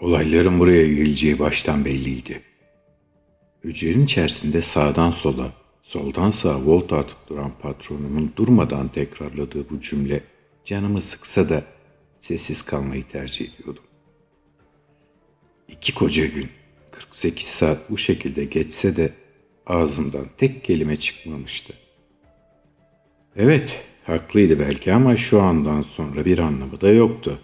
Olayların buraya geleceği baştan belliydi. Hücrenin içerisinde sağdan sola, soldan sağa volta atıp duran patronumun durmadan tekrarladığı bu cümle canımı sıksa da sessiz kalmayı tercih ediyordum. İki koca gün, 48 saat bu şekilde geçse de ağzımdan tek kelime çıkmamıştı. Evet, haklıydı belki ama şu andan sonra bir anlamı da yoktu.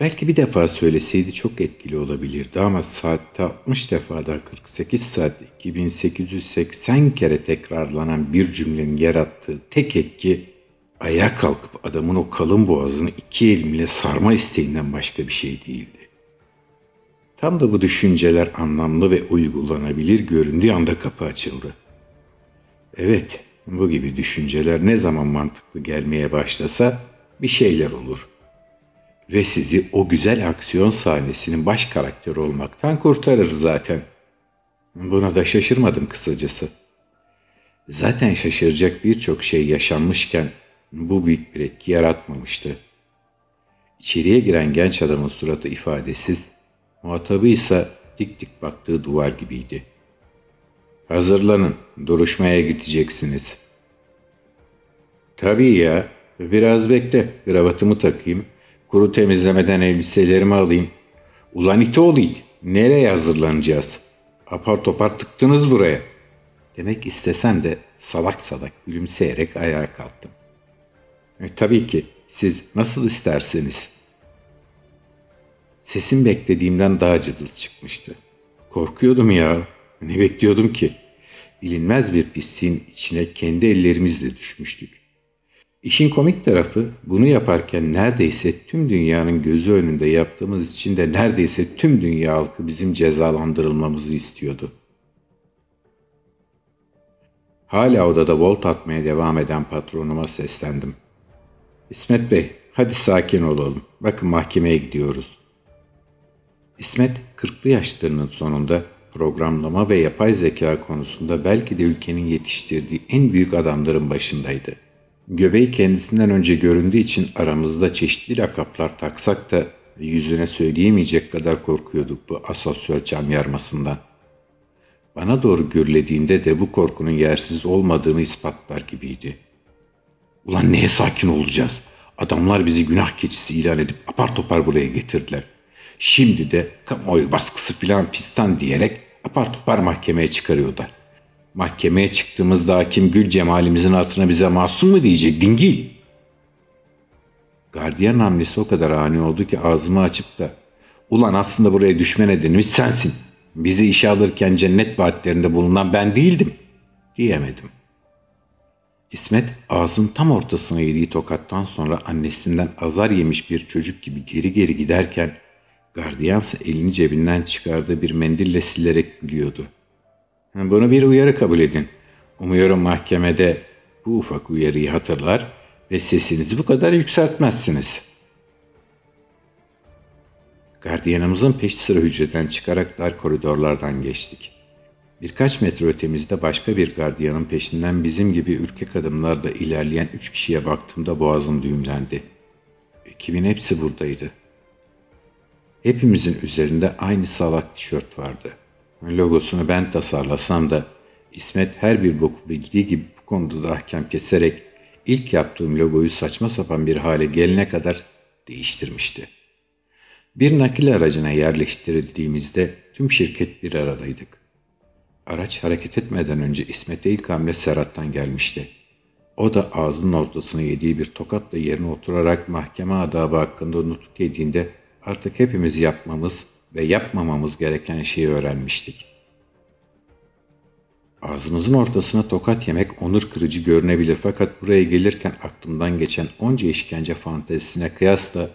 Belki bir defa söyleseydi çok etkili olabilirdi ama saatte 60 defadan 48 saat 2880 kere tekrarlanan bir cümlenin yarattığı tek etki ayağa kalkıp adamın o kalın boğazını iki elimle sarma isteğinden başka bir şey değildi. Tam da bu düşünceler anlamlı ve uygulanabilir göründüğü anda kapı açıldı. Evet, bu gibi düşünceler ne zaman mantıklı gelmeye başlasa bir şeyler olur.'' Ve sizi o güzel aksiyon sahnesinin baş karakteri olmaktan kurtarır zaten. Buna da şaşırmadım kısacası. Zaten şaşıracak birçok şey yaşanmışken bu büyük bir etki yaratmamıştı. İçeriye giren genç adamın suratı ifadesiz, muhatabı ise dik dik baktığı duvar gibiydi. Hazırlanın, duruşmaya gideceksiniz. Tabii ya, biraz bekle, kravatımı takayım, Kuru temizlemeden elbiselerimi alayım. Ulan it. Nereye hazırlanacağız? Apar topar tıktınız buraya. Demek istesem de salak salak gülümseyerek ayağa kalktım. E, tabii ki siz nasıl isterseniz. Sesim beklediğimden daha cıdız çıkmıştı. Korkuyordum ya. Ne bekliyordum ki? Bilinmez bir pisliğin içine kendi ellerimizle düşmüştük. İşin komik tarafı bunu yaparken neredeyse tüm dünyanın gözü önünde yaptığımız için de neredeyse tüm dünya halkı bizim cezalandırılmamızı istiyordu. Hala odada volt atmaya devam eden patronuma seslendim. İsmet Bey, hadi sakin olalım. Bakın mahkemeye gidiyoruz. İsmet, kırklı yaşlarının sonunda programlama ve yapay zeka konusunda belki de ülkenin yetiştirdiği en büyük adamların başındaydı. Göbeği kendisinden önce göründüğü için aramızda çeşitli lakaplar taksak da yüzüne söyleyemeyecek kadar korkuyorduk bu asosyal cam yarmasından. Bana doğru gürlediğinde de bu korkunun yersiz olmadığını ispatlar gibiydi. Ulan neye sakin olacağız? Adamlar bizi günah keçisi ilan edip apar topar buraya getirdiler. Şimdi de kamuoyu baskısı filan pistan diyerek apar topar mahkemeye çıkarıyorlar.'' Mahkemeye çıktığımızda hakim Gül Cemal'imizin altına bize masum mu diyecek dingil? Gardiyan hamlesi o kadar ani oldu ki ağzımı açıp da ulan aslında buraya düşme nedenimiz sensin. Bizi işe alırken cennet vaatlerinde bulunan ben değildim diyemedim. İsmet ağzın tam ortasına yediği tokattan sonra annesinden azar yemiş bir çocuk gibi geri geri giderken gardiyansa elini cebinden çıkardığı bir mendille silerek gülüyordu.'' Bunu bir uyarı kabul edin. Umuyorum mahkemede bu ufak uyarıyı hatırlar ve sesinizi bu kadar yükseltmezsiniz. Gardiyanımızın peş sıra hücreden çıkarak dar koridorlardan geçtik. Birkaç metre ötemizde başka bir gardiyanın peşinden bizim gibi ürkek adımlarla ilerleyen üç kişiye baktığımda boğazım düğümlendi. Ekibin hepsi buradaydı. Hepimizin üzerinde aynı salak tişört vardı.'' Logosunu ben tasarlasam da İsmet her bir boku bildiği gibi bu konuda da ahkam keserek ilk yaptığım logoyu saçma sapan bir hale gelene kadar değiştirmişti. Bir nakil aracına yerleştirildiğimizde tüm şirket bir aradaydık. Araç hareket etmeden önce İsmet'e ilk hamle Serhat'tan gelmişti. O da ağzının ortasına yediği bir tokatla yerine oturarak mahkeme adabı hakkında nutuk yediğinde artık hepimiz yapmamız ve yapmamamız gereken şeyi öğrenmiştik. Ağzımızın ortasına tokat yemek onur kırıcı görünebilir fakat buraya gelirken aklımdan geçen onca işkence fantezisine kıyasla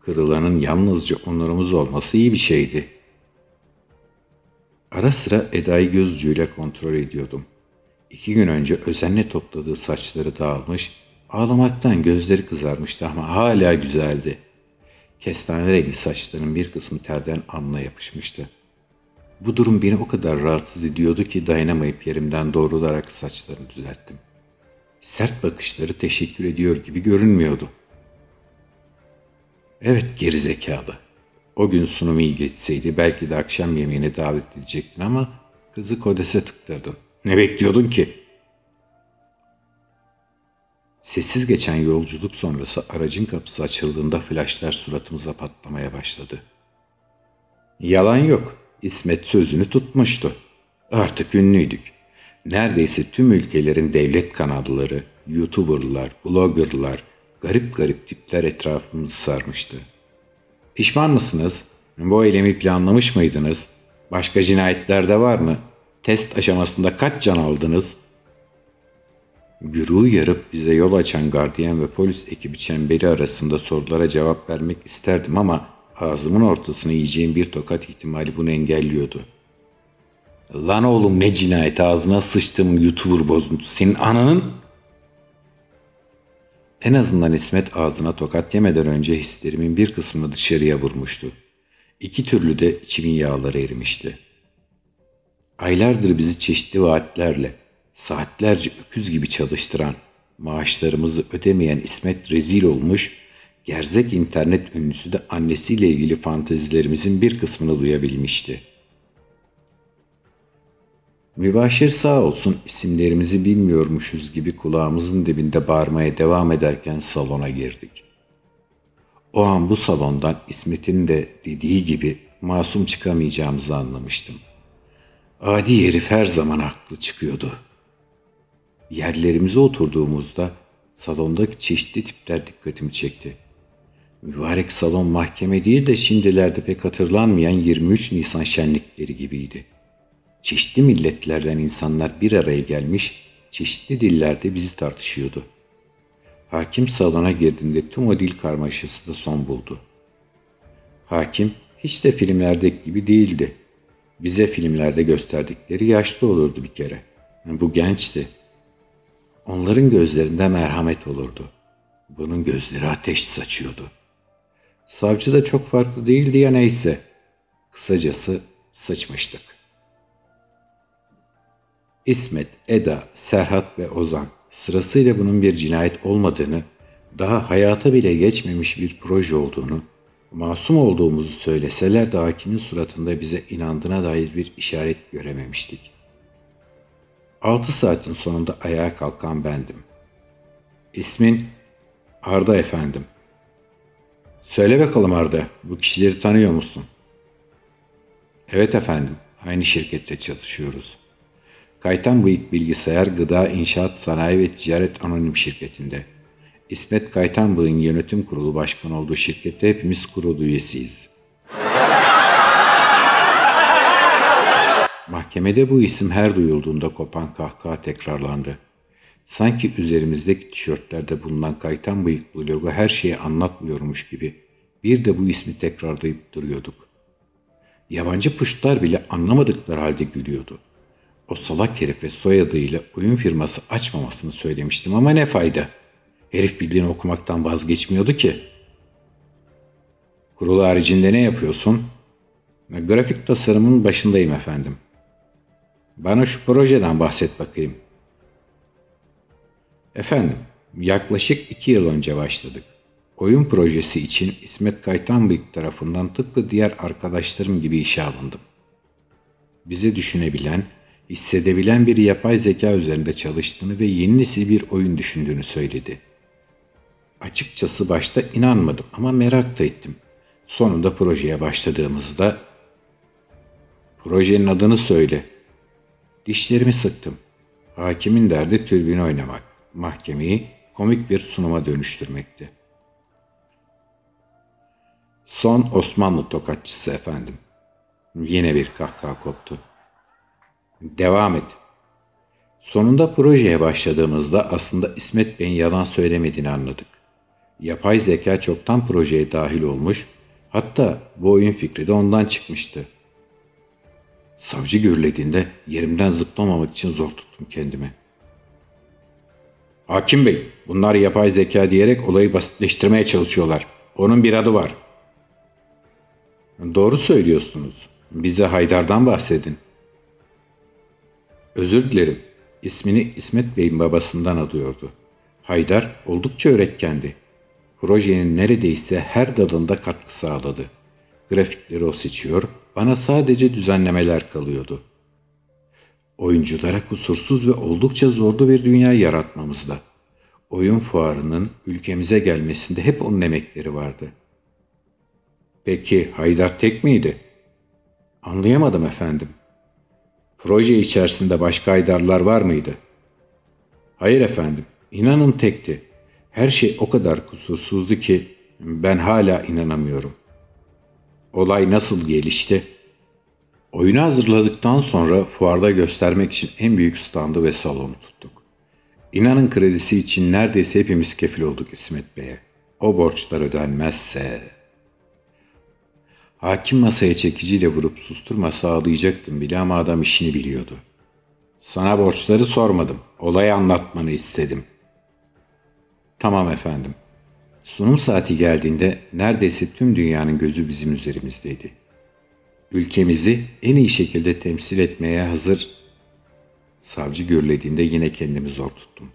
kırılanın yalnızca onurumuz olması iyi bir şeydi. Ara sıra Eda'yı göz ucuyla kontrol ediyordum. İki gün önce özenle topladığı saçları dağılmış, ağlamaktan gözleri kızarmıştı ama hala güzeldi. Kestane rengi saçlarının bir kısmı terden alnına yapışmıştı. Bu durum beni o kadar rahatsız ediyordu ki dayanamayıp yerimden doğrularak saçlarını düzelttim. Sert bakışları teşekkür ediyor gibi görünmüyordu. Evet gerizekalı. O gün sunumu iyi geçseydi belki de akşam yemeğine davet edecektin ama kızı kodese tıktırdın. Ne bekliyordun ki? Sessiz geçen yolculuk sonrası aracın kapısı açıldığında flaşlar suratımıza patlamaya başladı. Yalan yok. İsmet sözünü tutmuştu. Artık ünlüydük. Neredeyse tüm ülkelerin devlet kanalları, YouTuber'lar, blogger'lar, garip garip tipler etrafımızı sarmıştı. Pişman mısınız? Bu eylemi planlamış mıydınız? Başka cinayetler de var mı? Test aşamasında kaç can aldınız? Güruğu yarıp bize yol açan gardiyan ve polis ekibi çemberi arasında sorulara cevap vermek isterdim ama ağzımın ortasını yiyeceğim bir tokat ihtimali bunu engelliyordu. Lan oğlum ne cinayet ağzına sıçtım YouTuber bozuntusu senin ananın... En azından İsmet ağzına tokat yemeden önce hislerimin bir kısmını dışarıya vurmuştu. İki türlü de içimin yağları erimişti. Aylardır bizi çeşitli vaatlerle, saatlerce öküz gibi çalıştıran, maaşlarımızı ödemeyen İsmet rezil olmuş, gerzek internet ünlüsü de annesiyle ilgili fantezilerimizin bir kısmını duyabilmişti. Mübaşir sağ olsun isimlerimizi bilmiyormuşuz gibi kulağımızın dibinde bağırmaya devam ederken salona girdik. O an bu salondan İsmet'in de dediği gibi masum çıkamayacağımızı anlamıştım. Adi herif her zaman haklı çıkıyordu. Yerlerimize oturduğumuzda salondaki çeşitli tipler dikkatimi çekti. Mübarek salon mahkeme değil de şimdilerde pek hatırlanmayan 23 Nisan şenlikleri gibiydi. Çeşitli milletlerden insanlar bir araya gelmiş, çeşitli dillerde bizi tartışıyordu. Hakim salona girdiğinde tüm o dil karmaşası da son buldu. Hakim hiç de filmlerdeki gibi değildi. Bize filmlerde gösterdikleri yaşlı olurdu bir kere. Bu gençti. Onların gözlerinde merhamet olurdu. Bunun gözleri ateş saçıyordu. Savcı da çok farklı değildi ya neyse. Kısacası sıçmıştık. İsmet, Eda, Serhat ve Ozan sırasıyla bunun bir cinayet olmadığını, daha hayata bile geçmemiş bir proje olduğunu, masum olduğumuzu söyleseler de hakimin suratında bize inandığına dair bir işaret görememiştik. Altı saatin sonunda ayağa kalkan bendim. İsmin Arda efendim. Söyle bakalım Arda, bu kişileri tanıyor musun? Evet efendim, aynı şirkette çalışıyoruz. Kaytan Bıyık Bilgisayar Gıda İnşaat Sanayi ve Ticaret Anonim Şirketi'nde. İsmet Kaytan Bıyık'ın yönetim kurulu başkanı olduğu şirkette hepimiz kurul üyesiyiz. Mahkemede bu isim her duyulduğunda kopan kahkaha tekrarlandı. Sanki üzerimizdeki tişörtlerde bulunan kaytan bıyıklı logo her şeyi anlatmıyormuş gibi bir de bu ismi tekrarlayıp duruyorduk. Yabancı puştlar bile anlamadıkları halde gülüyordu. O salak herife soyadıyla oyun firması açmamasını söylemiştim ama ne fayda. Herif bildiğini okumaktan vazgeçmiyordu ki. Kurul haricinde ne yapıyorsun? Grafik tasarımın başındayım efendim. Bana şu projeden bahset bakayım. Efendim, yaklaşık iki yıl önce başladık. Oyun projesi için İsmet Kaytanbıyık tarafından tıpkı diğer arkadaşlarım gibi işe alındım. Bizi düşünebilen, hissedebilen bir yapay zeka üzerinde çalıştığını ve yeni nesil bir oyun düşündüğünü söyledi. Açıkçası başta inanmadım ama merak da ettim. Sonunda projeye başladığımızda projenin adını söyle. Dişlerimi sıktım. Hakimin derdi türbini oynamak, mahkemeyi komik bir sunuma dönüştürmekti. Son Osmanlı tokatçısı efendim. Yine bir kahkaha koptu. Devam et. Sonunda projeye başladığımızda aslında İsmet Bey'in yalan söylemediğini anladık. Yapay zeka çoktan projeye dahil olmuş, hatta bu oyun fikri de ondan çıkmıştı. Savcı gürlediğinde yerimden zıplamamak için zor tuttum kendimi. Hakim Bey, bunlar yapay zeka diyerek olayı basitleştirmeye çalışıyorlar. Onun bir adı var. Doğru söylüyorsunuz. Bize Haydar'dan bahsedin. Özür dilerim. İsmini İsmet Bey'in babasından alıyordu. Haydar oldukça öğretkendi. Projenin neredeyse her dalında katkı sağladı. Grafikleri o seçiyor, bana sadece düzenlemeler kalıyordu. Oyunculara kusursuz ve oldukça zorlu bir dünya yaratmamızda. Oyun fuarının ülkemize gelmesinde hep onun emekleri vardı. Peki Haydar tek miydi? Anlayamadım efendim. Proje içerisinde başka Haydarlar var mıydı? Hayır efendim, inanın tekti. Her şey o kadar kusursuzdu ki ben hala inanamıyorum. Olay nasıl gelişti? Oyunu hazırladıktan sonra fuarda göstermek için en büyük standı ve salonu tuttuk. İnanın kredisi için neredeyse hepimiz kefil olduk İsmet Bey'e. O borçlar ödenmezse... Hakim masaya çekiciyle vurup susturma sağlayacaktım bile ama adam işini biliyordu. Sana borçları sormadım. Olayı anlatmanı istedim. Tamam efendim. Sunum saati geldiğinde neredeyse tüm dünyanın gözü bizim üzerimizdeydi. Ülkemizi en iyi şekilde temsil etmeye hazır savcı gürlediğinde yine kendimi zor tuttum.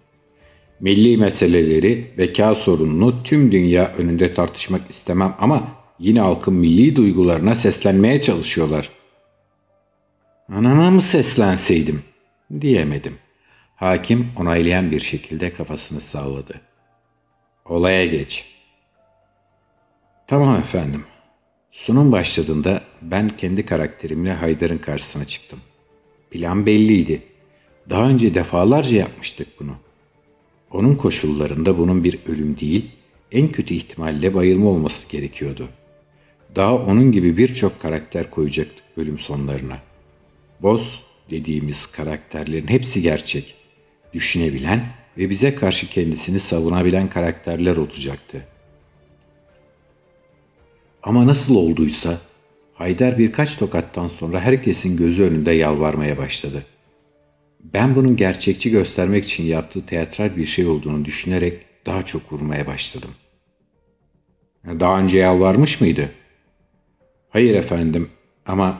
Milli meseleleri, beka sorununu tüm dünya önünde tartışmak istemem ama yine halkın milli duygularına seslenmeye çalışıyorlar. Anana mı seslenseydim? Diyemedim. Hakim onaylayan bir şekilde kafasını salladı. Olaya geç. Tamam efendim. Sunum başladığında ben kendi karakterimle Haydar'ın karşısına çıktım. Plan belliydi. Daha önce defalarca yapmıştık bunu. Onun koşullarında bunun bir ölüm değil, en kötü ihtimalle bayılma olması gerekiyordu. Daha onun gibi birçok karakter koyacaktık bölüm sonlarına. Boz dediğimiz karakterlerin hepsi gerçek. Düşünebilen ve bize karşı kendisini savunabilen karakterler olacaktı. Ama nasıl olduysa Haydar birkaç tokattan sonra herkesin gözü önünde yalvarmaya başladı. Ben bunun gerçekçi göstermek için yaptığı teatral bir şey olduğunu düşünerek daha çok vurmaya başladım. Daha önce yalvarmış mıydı? Hayır efendim ama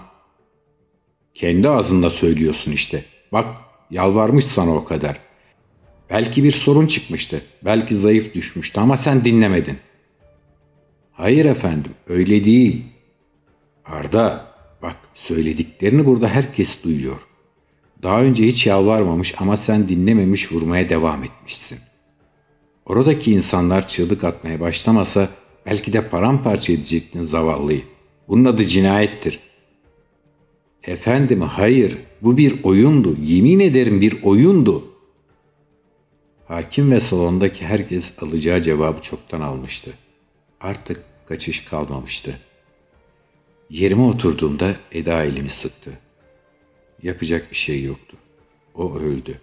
kendi ağzında söylüyorsun işte. Bak yalvarmış sana o kadar. Belki bir sorun çıkmıştı. Belki zayıf düşmüştü ama sen dinlemedin. Hayır efendim öyle değil. Arda bak söylediklerini burada herkes duyuyor. Daha önce hiç yalvarmamış ama sen dinlememiş vurmaya devam etmişsin. Oradaki insanlar çığlık atmaya başlamasa belki de paramparça edecektin zavallıyı. Bunun adı cinayettir. Efendim hayır bu bir oyundu. Yemin ederim bir oyundu. Hakim ve salondaki herkes alacağı cevabı çoktan almıştı. Artık kaçış kalmamıştı. Yerime oturduğumda Eda elimi sıktı. Yapacak bir şey yoktu. O öldü.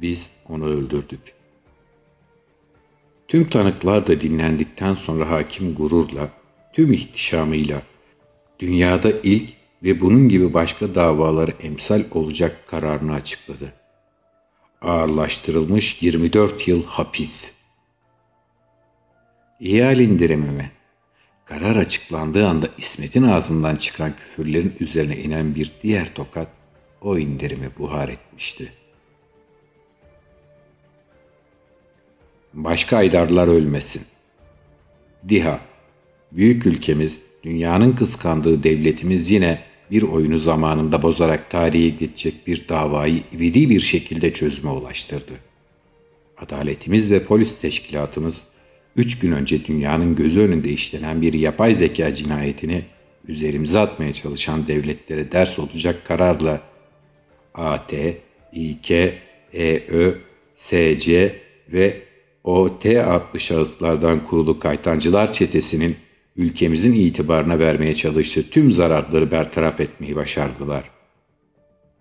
Biz onu öldürdük. Tüm tanıklar da dinlendikten sonra hakim gururla, tüm ihtişamıyla dünyada ilk ve bunun gibi başka davaları emsal olacak kararını açıkladı. Ağırlaştırılmış 24 yıl hapis. İhal indirimime. Karar açıklandığı anda İsmet'in ağzından çıkan küfürlerin üzerine inen bir diğer tokat o indirimi buhar etmişti. Başka aydarlar ölmesin. Diha, büyük ülkemiz, dünyanın kıskandığı devletimiz yine bir oyunu zamanında bozarak tarihe geçecek bir davayı ivedi bir şekilde çözüme ulaştırdı. Adaletimiz ve polis teşkilatımız üç gün önce dünyanın gözü önünde işlenen bir yapay zeka cinayetini üzerimize atmaya çalışan devletlere ders olacak kararla AT, İK, EÖ, SC ve OT adlı şahıslardan kurulu kaytancılar çetesinin ülkemizin itibarına vermeye çalıştığı tüm zararları bertaraf etmeyi başardılar.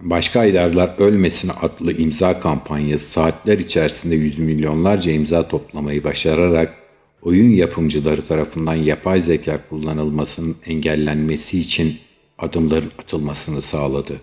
Başka aydarlar ölmesin adlı imza kampanyası saatler içerisinde yüz milyonlarca imza toplamayı başararak oyun yapımcıları tarafından yapay zeka kullanılmasının engellenmesi için adımların atılmasını sağladı.